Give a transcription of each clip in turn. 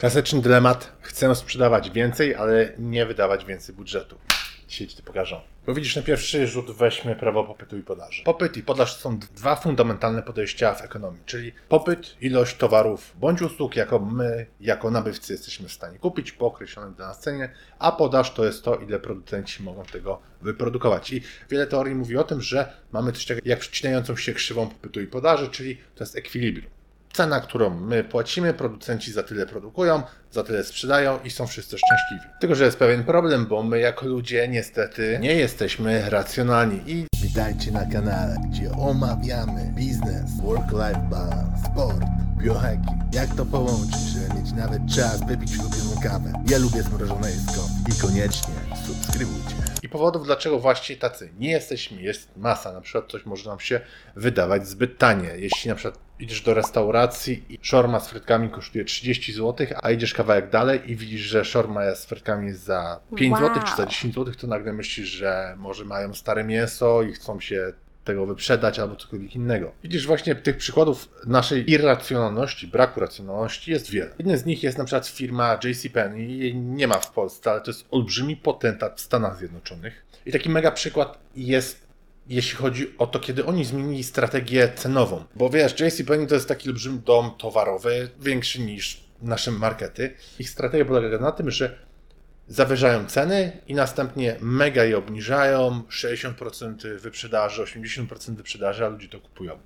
Klasyczny dylemat. Chcę sprzedawać więcej, ale nie wydawać więcej budżetu. Dzisiaj ci to pokażę. Bo widzisz, na pierwszy rzut weźmy prawo popytu i podaży. Popyt i podaż są dwa fundamentalne podejścia w ekonomii, czyli popyt, ilość towarów bądź usług, jako my, jako nabywcy jesteśmy w stanie kupić po określonej dla nas cenie, a podaż to jest to, ile producenci mogą tego wyprodukować. I wiele teorii mówi o tym, że mamy coś takiego jak przecinającą się krzywą popytu i podaży, czyli to jest ekwilibrium cena, którą my płacimy, producenci za tyle produkują, za tyle sprzedają i są wszyscy szczęśliwi. Tylko, że jest pewien problem, bo my jako ludzie niestety nie jesteśmy racjonalni i Witajcie na kanale, gdzie omawiamy biznes, work-life balance, sport, biohacking. Jak to połączyć, żeby mieć nawet czas wypić ulubioną kawę. Ja lubię zmrożone jedzko i koniecznie subskrybujcie. Powodów, dlaczego właśnie tacy nie jesteśmy, jest masa. Na przykład coś może nam się wydawać zbyt tanie. Jeśli na przykład idziesz do restauracji i szorma z frytkami kosztuje 30 zł, a idziesz kawałek dalej i widzisz, że szorma z frytkami za 5 Wow. zł czy za 10 zł, to nagle myślisz, że może mają stare mięso i chcą się tego wyprzedać albo cokolwiek innego. Widzisz, właśnie tych przykładów naszej irracjonalności, braku racjonalności jest wiele. Jeden z nich jest na przykład firma JCPenney, jej nie ma w Polsce, ale to jest olbrzymi potentat w Stanach Zjednoczonych. I taki mega przykład jest jeśli chodzi o to, kiedy oni zmienili strategię cenową. Bo wiesz, JCPenney to jest taki olbrzymi dom towarowy, większy niż nasze markety. Ich strategia polega na tym, że zawyżają ceny i następnie mega je obniżają, 60% wyprzedaży, 80% wyprzedaży, a ludzie to kupują.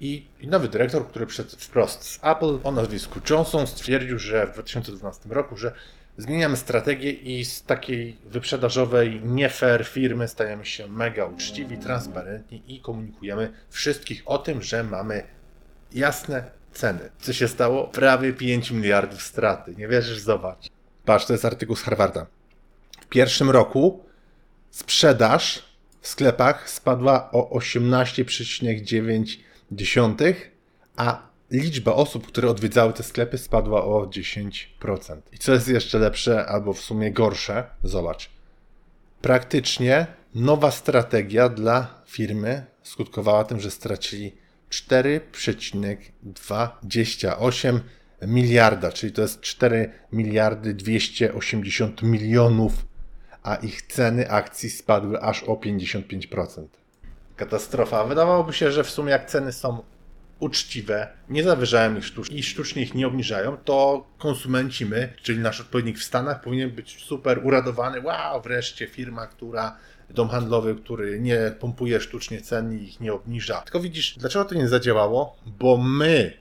I, nowy dyrektor, który przyszedł wprost z Apple o nazwisku Johnson stwierdził, że w 2012 roku, że zmieniamy strategię i z takiej wyprzedażowej, nie fair firmy stajemy się mega uczciwi, transparentni i komunikujemy wszystkich o tym, że mamy jasne ceny. Co się stało? Prawie 5 miliardów straty. Nie wierzysz? Zobacz. Patrz, to jest artykuł z Harvarda. W pierwszym roku sprzedaż w sklepach spadła o 18,9, a liczba osób, które odwiedzały te sklepy spadła o 10%. I co jest jeszcze lepsze, albo w sumie gorsze, zobacz. Praktycznie nowa strategia dla firmy skutkowała tym, że stracili 4,28 miliarda, czyli to jest 4 miliardy 280 milionów, a ich ceny akcji spadły aż o 55%. Katastrofa. Wydawałoby się, że w sumie jak ceny są uczciwe, nie zawyżają ich sztucznie i sztucznie ich nie obniżają, to konsumenci my, czyli nasz odpowiednik w Stanach, powinien być super uradowany. Wow, wreszcie firma, która dom handlowy, który nie pompuje sztucznie cen i ich nie obniża. Tylko widzisz, dlaczego to nie zadziałało? Bo my,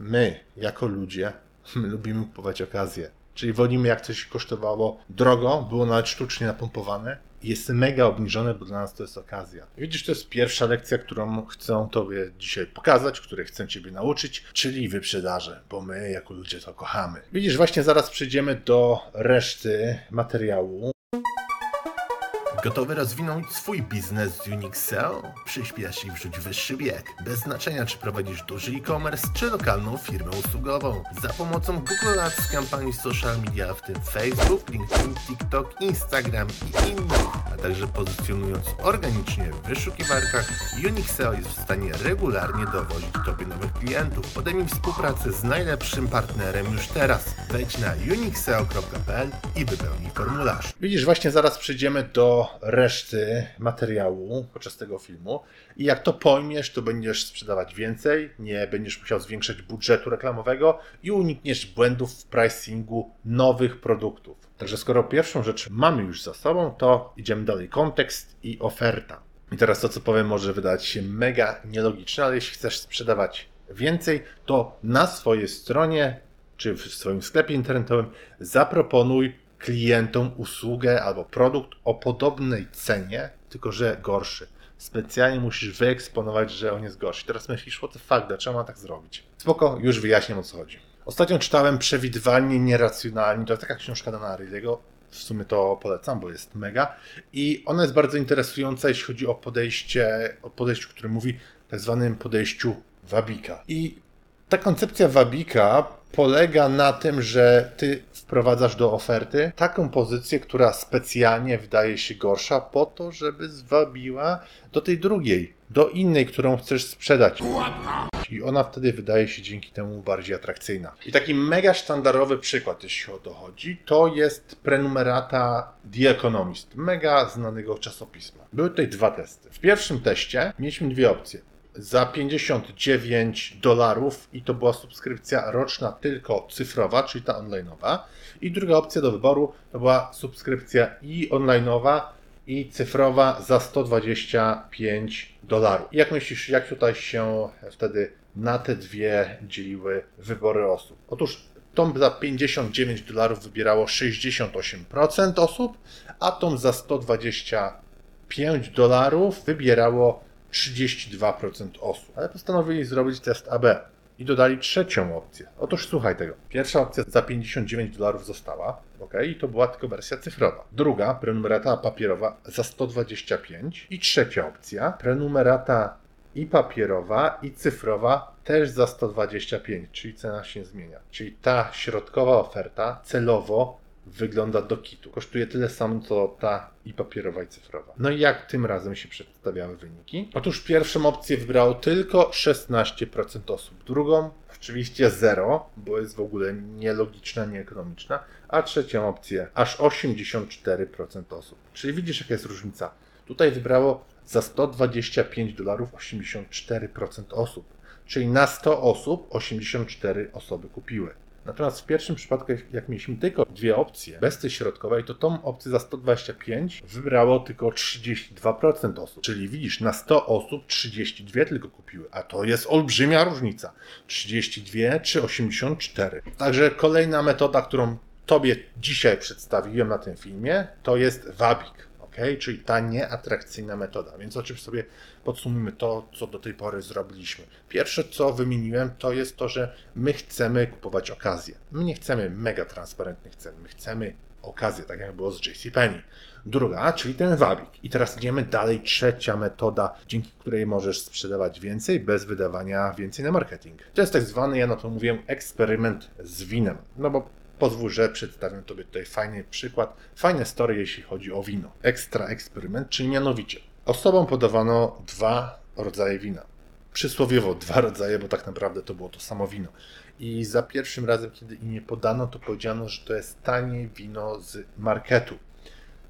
my jako ludzie, my lubimy kupować okazje. Czyli wolimy, jak coś kosztowało drogo, było nawet sztucznie napompowane jest mega obniżone, bo dla nas to jest okazja. Widzisz, to jest pierwsza lekcja, którą chcę Tobie dzisiaj pokazać, której chcę Ciebie nauczyć, czyli wyprzedaże, bo my jako ludzie to kochamy. Widzisz, właśnie zaraz przejdziemy do reszty materiału. Gotowy rozwinąć swój biznes z Unixel? Przyśpiesz i wrzuć wyższy bieg. Bez znaczenia, czy prowadzisz duży e-commerce, czy lokalną firmę usługową. Za pomocą Google Ads, kampanii social media, w tym Facebook, LinkedIn, TikTok, Instagram i innych, a także pozycjonując organicznie w wyszukiwarkach, Unixel jest w stanie regularnie dowozić Tobie nowych klientów. Podejmij współpracę z najlepszym partnerem już teraz. Wejdź na unixel.pl i wypełnij formularz. Widzisz, właśnie zaraz przejdziemy do reszty materiału podczas tego filmu. I jak to pojmiesz, to będziesz sprzedawać więcej, nie będziesz musiał zwiększać budżetu reklamowego i unikniesz błędów w pricingu nowych produktów. Także skoro pierwszą rzecz mamy już za sobą, to idziemy dalej. Kontekst i oferta. I teraz to, co powiem, może wydać się mega nielogiczne, ale jeśli chcesz sprzedawać więcej, to na swojej stronie czy w swoim sklepie internetowym zaproponuj klientom usługę albo produkt o podobnej cenie, tylko że gorszy. Specjalnie musisz wyeksponować, że on jest gorszy. Teraz myślisz, what the fuck, dlaczego mam tak zrobić? Spoko, już wyjaśniam o co chodzi. Ostatnio czytałem Przewidywalnie Nieracjonalni, to taka książka Dana Ariely'ego, w sumie to polecam, bo jest mega. I ona jest bardzo interesująca, jeśli chodzi o podejście, o podejściu, które mówi tak zwanym podejściu Wabika. I ta koncepcja Wabika polega na tym, że ty wprowadzasz do oferty taką pozycję, która specjalnie wydaje się gorsza, po to, żeby zwabiła do tej drugiej, do innej, którą chcesz sprzedać. I ona wtedy wydaje się dzięki temu bardziej atrakcyjna. I taki mega sztandarowy przykład, jeśli o to chodzi, to jest prenumerata The Economist, mega znanego czasopisma. Były tutaj dwa testy. W pierwszym teście mieliśmy dwie opcje za 59 dolarów i to była subskrypcja roczna tylko cyfrowa, czyli ta online'owa. I druga opcja do wyboru to była subskrypcja i online'owa i cyfrowa za 125 dolarów. Jak myślisz, jak tutaj się wtedy na te dwie dzieliły wybory osób? Otóż tą za 59 dolarów wybierało 68% osób, a tą za 125 dolarów wybierało 32% osób. Ale postanowili zrobić test AB i dodali trzecią opcję. Otóż słuchaj tego. Pierwsza opcja za 59 dolarów została, ok, i to była tylko wersja cyfrowa. Druga, prenumerata papierowa za 125 i trzecia opcja, prenumerata i papierowa i cyfrowa też za 125, czyli cena się zmienia. Czyli ta środkowa oferta celowo wygląda do kitu. Kosztuje tyle samo, co ta i papierowa, i cyfrowa. No i jak tym razem się przedstawiały wyniki? Otóż pierwszą opcję wybrało tylko 16% osób. Drugą oczywiście 0, bo jest w ogóle nielogiczna, nieekonomiczna. A trzecią opcję aż 84% osób. Czyli widzisz, jaka jest różnica. Tutaj wybrało za 125 dolarów 84% osób. Czyli na 100 osób 84 osoby kupiły. Natomiast w pierwszym przypadku, jak mieliśmy tylko dwie opcje, bez tej środkowej, to tą opcję za 125 wybrało tylko 32% osób. Czyli widzisz, na 100 osób 32 tylko kupiły, a to jest olbrzymia różnica. 32 czy 84. Także kolejna metoda, którą Tobie dzisiaj przedstawiłem na tym filmie, to jest wabik. Czyli ta nieatrakcyjna metoda. Więc oczywiście sobie podsumujmy to, co do tej pory zrobiliśmy. Pierwsze, co wymieniłem, to jest to, że my chcemy kupować okazję. My nie chcemy mega transparentnych cen, my chcemy okazję, tak jak było z JCPenney. Druga, czyli ten wabik. I teraz idziemy dalej. Trzecia metoda, dzięki której możesz sprzedawać więcej bez wydawania więcej na marketing. To jest tak zwany, ja na to mówię, eksperyment z winem. No bo pozwól, że przedstawię Tobie tutaj fajny przykład, fajne story, jeśli chodzi o wino. Ekstra eksperyment, czyli mianowicie osobom podawano dwa rodzaje wina. Przysłowiowo dwa rodzaje, bo tak naprawdę to było to samo wino. I za pierwszym razem, kiedy im nie podano, to powiedziano, że to jest tanie wino z marketu.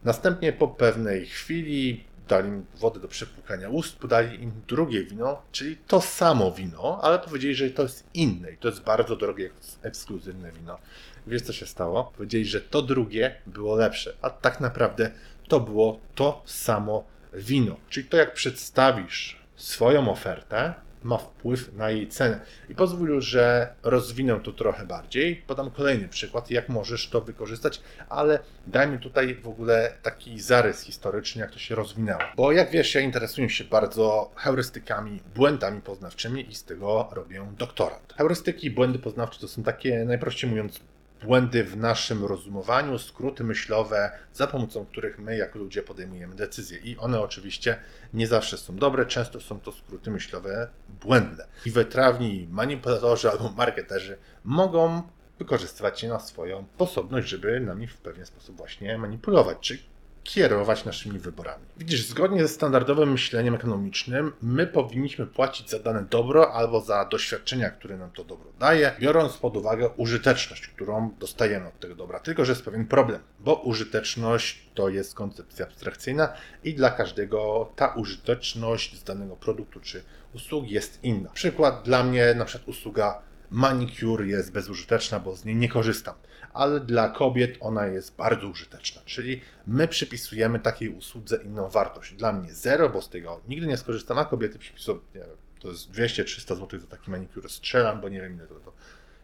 Następnie po pewnej chwili dali im wodę do przepłukania ust, podali im drugie wino, czyli to samo wino, ale powiedzieli, że to jest inne i to jest bardzo drogie, ekskluzywne wino. Wiesz co się stało? Powiedzieli, że to drugie było lepsze, a tak naprawdę to było to samo wino. Czyli to jak przedstawisz swoją ofertę, ma wpływ na jej cenę. I pozwól, że rozwinę to trochę bardziej. Podam kolejny przykład, jak możesz to wykorzystać, ale dajmy tutaj w ogóle taki zarys historyczny, jak to się rozwinęło. Bo jak wiesz, ja interesuję się bardzo heurystykami, błędami poznawczymi i z tego robię doktorat. Heurystyki błędy poznawcze to są takie, najprościej mówiąc, błędy w naszym rozumowaniu, skróty myślowe, za pomocą których my jako ludzie podejmujemy decyzje. I one oczywiście nie zawsze są dobre, często są to skróty myślowe błędne. I wytrawni manipulatorzy albo marketerzy mogą wykorzystywać je na swoją sposobność, żeby nami w pewien sposób właśnie manipulować, czyli kierować naszymi wyborami. Widzisz, zgodnie ze standardowym myśleniem ekonomicznym, my powinniśmy płacić za dane dobro albo za doświadczenia, które nam to dobro daje, biorąc pod uwagę użyteczność, którą dostajemy od tego dobra. Tylko, że jest pewien problem, bo użyteczność to jest koncepcja abstrakcyjna i dla każdego ta użyteczność z danego produktu czy usługi jest inna. Przykład dla mnie, na przykład usługa manicure jest bezużyteczna, bo z niej nie korzystam ale dla kobiet ona jest bardzo użyteczna. Czyli my przypisujemy takiej usłudze inną wartość. Dla mnie zero, bo z tego nigdy nie skorzystam, a kobiety przypisują, nie wiem, to jest 200-300 zł za taki manikur strzelam, bo nie wiem ile to, to,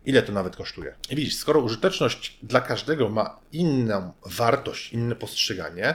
ile to nawet kosztuje. I widzisz, skoro użyteczność dla każdego ma inną wartość, inne postrzeganie,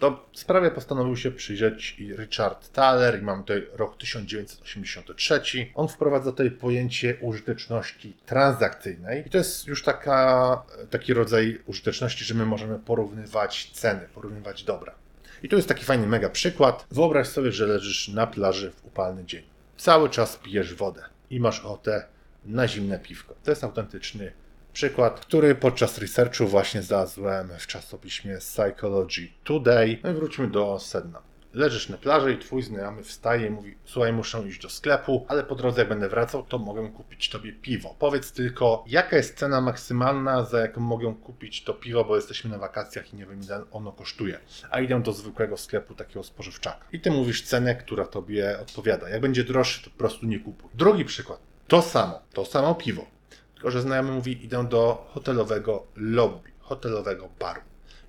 to sprawie postanowił się przyjrzeć i Richard Thaler i mamy tutaj rok 1983. On wprowadza tutaj pojęcie użyteczności transakcyjnej i to jest już taka, taki rodzaj użyteczności, że my możemy porównywać ceny, porównywać dobra. I tu jest taki fajny mega przykład. Wyobraź sobie, że leżysz na plaży w upalny dzień. Cały czas pijesz wodę i masz ochotę na zimne piwko. To jest autentyczny przykład, który podczas researchu właśnie znalazłem w czasopiśmie Psychology Today. No i wróćmy do sedna. Leżysz na plaży i twój znajomy wstaje i mówi: Słuchaj, muszę iść do sklepu, ale po drodze, jak będę wracał, to mogę kupić tobie piwo. Powiedz tylko, jaka jest cena maksymalna, za jaką mogę kupić to piwo, bo jesteśmy na wakacjach i nie wiem, ile ono kosztuje. A idę do zwykłego sklepu takiego spożywczaka. I ty mówisz cenę, która tobie odpowiada. Jak będzie droższy, to po prostu nie kupuj. Drugi przykład. To samo, to samo piwo. Tylko, że znajomy mówi: Idę do hotelowego lobby, hotelowego baru.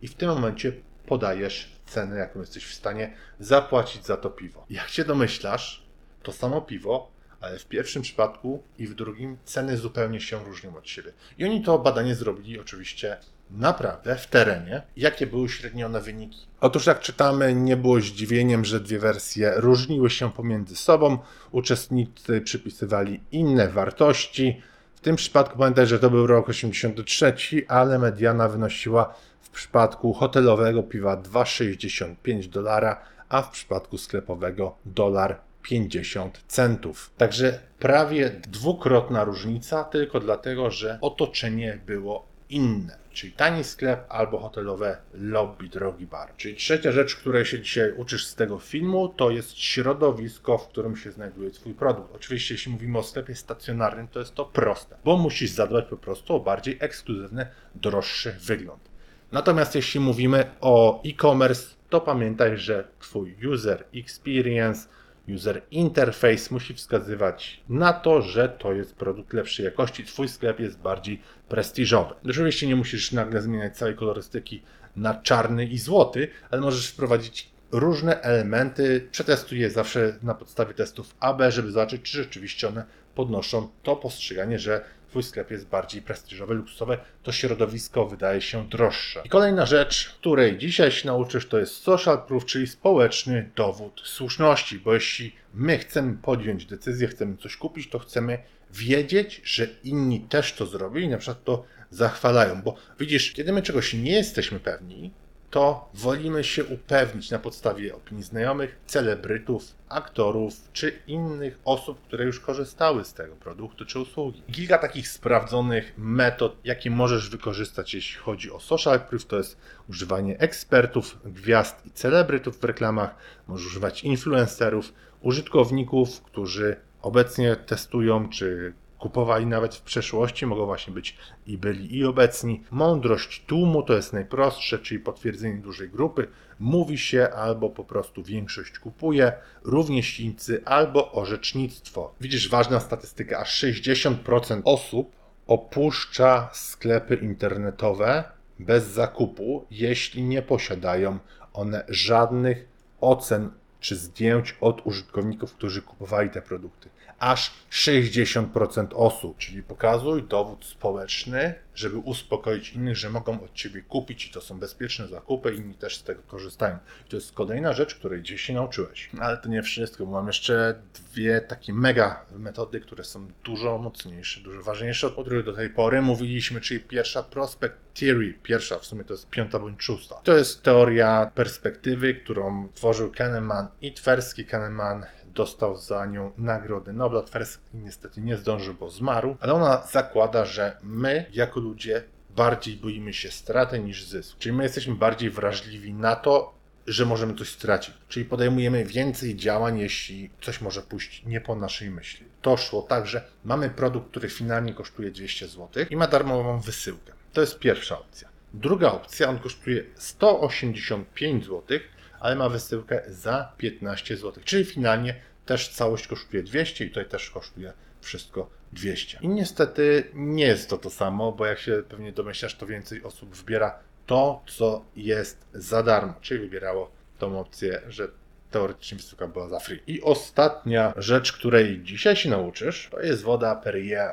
I w tym momencie podajesz cenę, jaką jesteś w stanie zapłacić za to piwo. Jak się domyślasz, to samo piwo, ale w pierwszym przypadku i w drugim ceny zupełnie się różnią od siebie. I oni to badanie zrobili oczywiście naprawdę w terenie. Jakie były średnione wyniki? Otóż jak czytamy, nie było zdziwieniem, że dwie wersje różniły się pomiędzy sobą. Uczestnicy przypisywali inne wartości. W tym przypadku pamiętaj, że to był rok 83, ale mediana wynosiła w przypadku hotelowego piwa 2,65 dolara, a w przypadku sklepowego dolar 50 centów. Także prawie dwukrotna różnica, tylko dlatego, że otoczenie było inne. Czyli tani sklep albo hotelowe lobby, drogi bar. Czyli trzecia rzecz, której się dzisiaj uczysz z tego filmu, to jest środowisko, w którym się znajduje Twój produkt. Oczywiście, jeśli mówimy o sklepie stacjonarnym, to jest to proste, bo musisz zadbać po prostu o bardziej ekskluzywny, droższy wygląd. Natomiast jeśli mówimy o e-commerce, to pamiętaj, że Twój user experience, user interface musi wskazywać na to, że to jest produkt lepszej jakości. Twój sklep jest bardziej prestiżowy. Oczywiście nie musisz nagle zmieniać całej kolorystyki na czarny i złoty, ale możesz wprowadzić różne elementy. Przetestuj je zawsze na podstawie testów AB, żeby zobaczyć, czy rzeczywiście one podnoszą to postrzeganie, że Twój sklep jest bardziej prestiżowy, luksusowy, to środowisko wydaje się droższe. I kolejna rzecz, której dzisiaj się nauczysz, to jest social proof, czyli społeczny dowód słuszności, bo jeśli my chcemy podjąć decyzję, chcemy coś kupić, to chcemy wiedzieć, że inni też to zrobili na przykład to zachwalają, bo widzisz, kiedy my czegoś nie jesteśmy pewni, to wolimy się upewnić na podstawie opinii znajomych, celebrytów, aktorów czy innych osób, które już korzystały z tego produktu czy usługi. Kilka takich sprawdzonych metod, jakie możesz wykorzystać, jeśli chodzi o social proof, to jest używanie ekspertów, gwiazd i celebrytów w reklamach, możesz używać influencerów, użytkowników, którzy obecnie testują czy kupowali nawet w przeszłości, mogą właśnie być i byli i obecni. Mądrość tłumu to jest najprostsze, czyli potwierdzenie dużej grupy. Mówi się albo po prostu większość kupuje, rówieśnicy albo orzecznictwo. Widzisz, ważna statystyka, aż 60% osób opuszcza sklepy internetowe bez zakupu, jeśli nie posiadają one żadnych ocen czy zdjęć od użytkowników, którzy kupowali te produkty. Aż 60% osób, czyli pokazuj dowód społeczny, żeby uspokoić innych, że mogą od ciebie kupić i to są bezpieczne zakupy, inni też z tego korzystają. I to jest kolejna rzecz, której gdzieś się nauczyłeś. No, ale to nie wszystko, bo mam jeszcze dwie takie mega metody, które są dużo mocniejsze, dużo ważniejsze od których do tej pory mówiliśmy, czyli pierwsza prospect theory, pierwsza w sumie to jest piąta bądź szósta. To jest teoria perspektywy, którą tworzył Kahneman i Tversky. Kahneman dostał za nią Nagrodę Nobla. Tversky niestety nie zdążył, bo zmarł, ale ona zakłada, że my jako ludzie bardziej boimy się straty niż zysku. Czyli my jesteśmy bardziej wrażliwi na to, że możemy coś stracić. Czyli podejmujemy więcej działań, jeśli coś może pójść nie po naszej myśli. To szło tak, że mamy produkt, który finalnie kosztuje 200 zł i ma darmową wysyłkę. To jest pierwsza opcja. Druga opcja, on kosztuje 185 zł, ale ma wysyłkę za 15 zł. Czyli finalnie też całość kosztuje 200 i tutaj też kosztuje wszystko 200. I niestety nie jest to to samo, bo jak się pewnie domyślasz, to więcej osób wybiera to, co jest za darmo, czyli wybierało tą opcję, że teoretycznie wysyłka była za free. I ostatnia rzecz, której dzisiaj się nauczysz, to jest woda Perrier.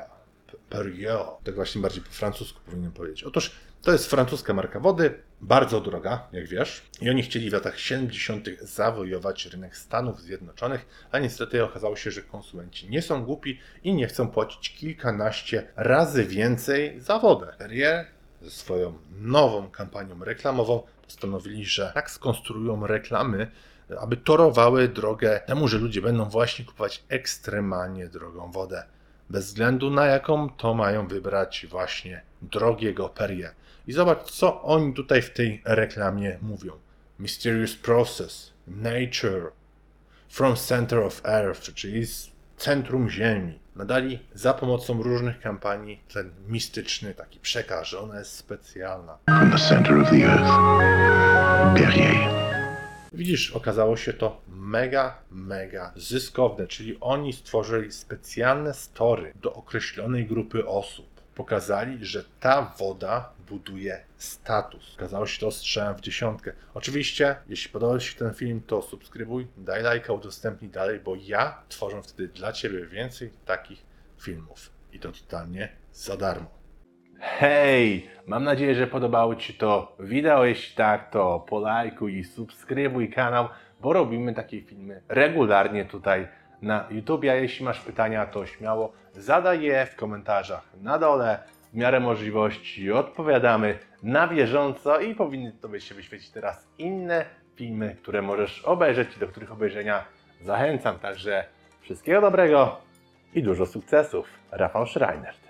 Perrier. Tak właśnie bardziej po francusku powinien powiedzieć. Otóż to jest francuska marka wody, bardzo droga, jak wiesz. I oni chcieli w latach 70. zawojować rynek Stanów Zjednoczonych, a niestety okazało się, że konsumenci nie są głupi i nie chcą płacić kilkanaście razy więcej za wodę. Perrier ze swoją nową kampanią reklamową postanowili, że tak skonstruują reklamy, aby torowały drogę temu, że ludzie będą właśnie kupować ekstremalnie drogą wodę. Bez względu na jaką, to mają wybrać właśnie drogiego Perrier. I zobacz, co oni tutaj w tej reklamie mówią. Mysterious process, nature, from center of earth, czyli z centrum Ziemi. Nadali za pomocą różnych kampanii ten mistyczny taki przekaz, że ona jest specjalna. from the center of the earth. Perrier. Widzisz, okazało się to mega, mega zyskowne, czyli oni stworzyli specjalne story do określonej grupy osób. Pokazali, że ta woda buduje status. Okazało się to strzałem w dziesiątkę. Oczywiście, jeśli podobał się ten film, to subskrybuj, daj lajka, udostępnij dalej, bo ja tworzę wtedy dla Ciebie więcej takich filmów. I to totalnie za darmo. Hej! Mam nadzieję, że podobało Ci to wideo. Jeśli tak, to polajkuj i subskrybuj kanał, bo robimy takie filmy regularnie tutaj na YouTube. A jeśli masz pytania, to śmiało zadaj je w komentarzach na dole. W miarę możliwości odpowiadamy na bieżąco i powinny Tobie się wyświecić teraz inne filmy, które możesz obejrzeć i do których obejrzenia zachęcam. Także wszystkiego dobrego i dużo sukcesów. Rafał Schreiner.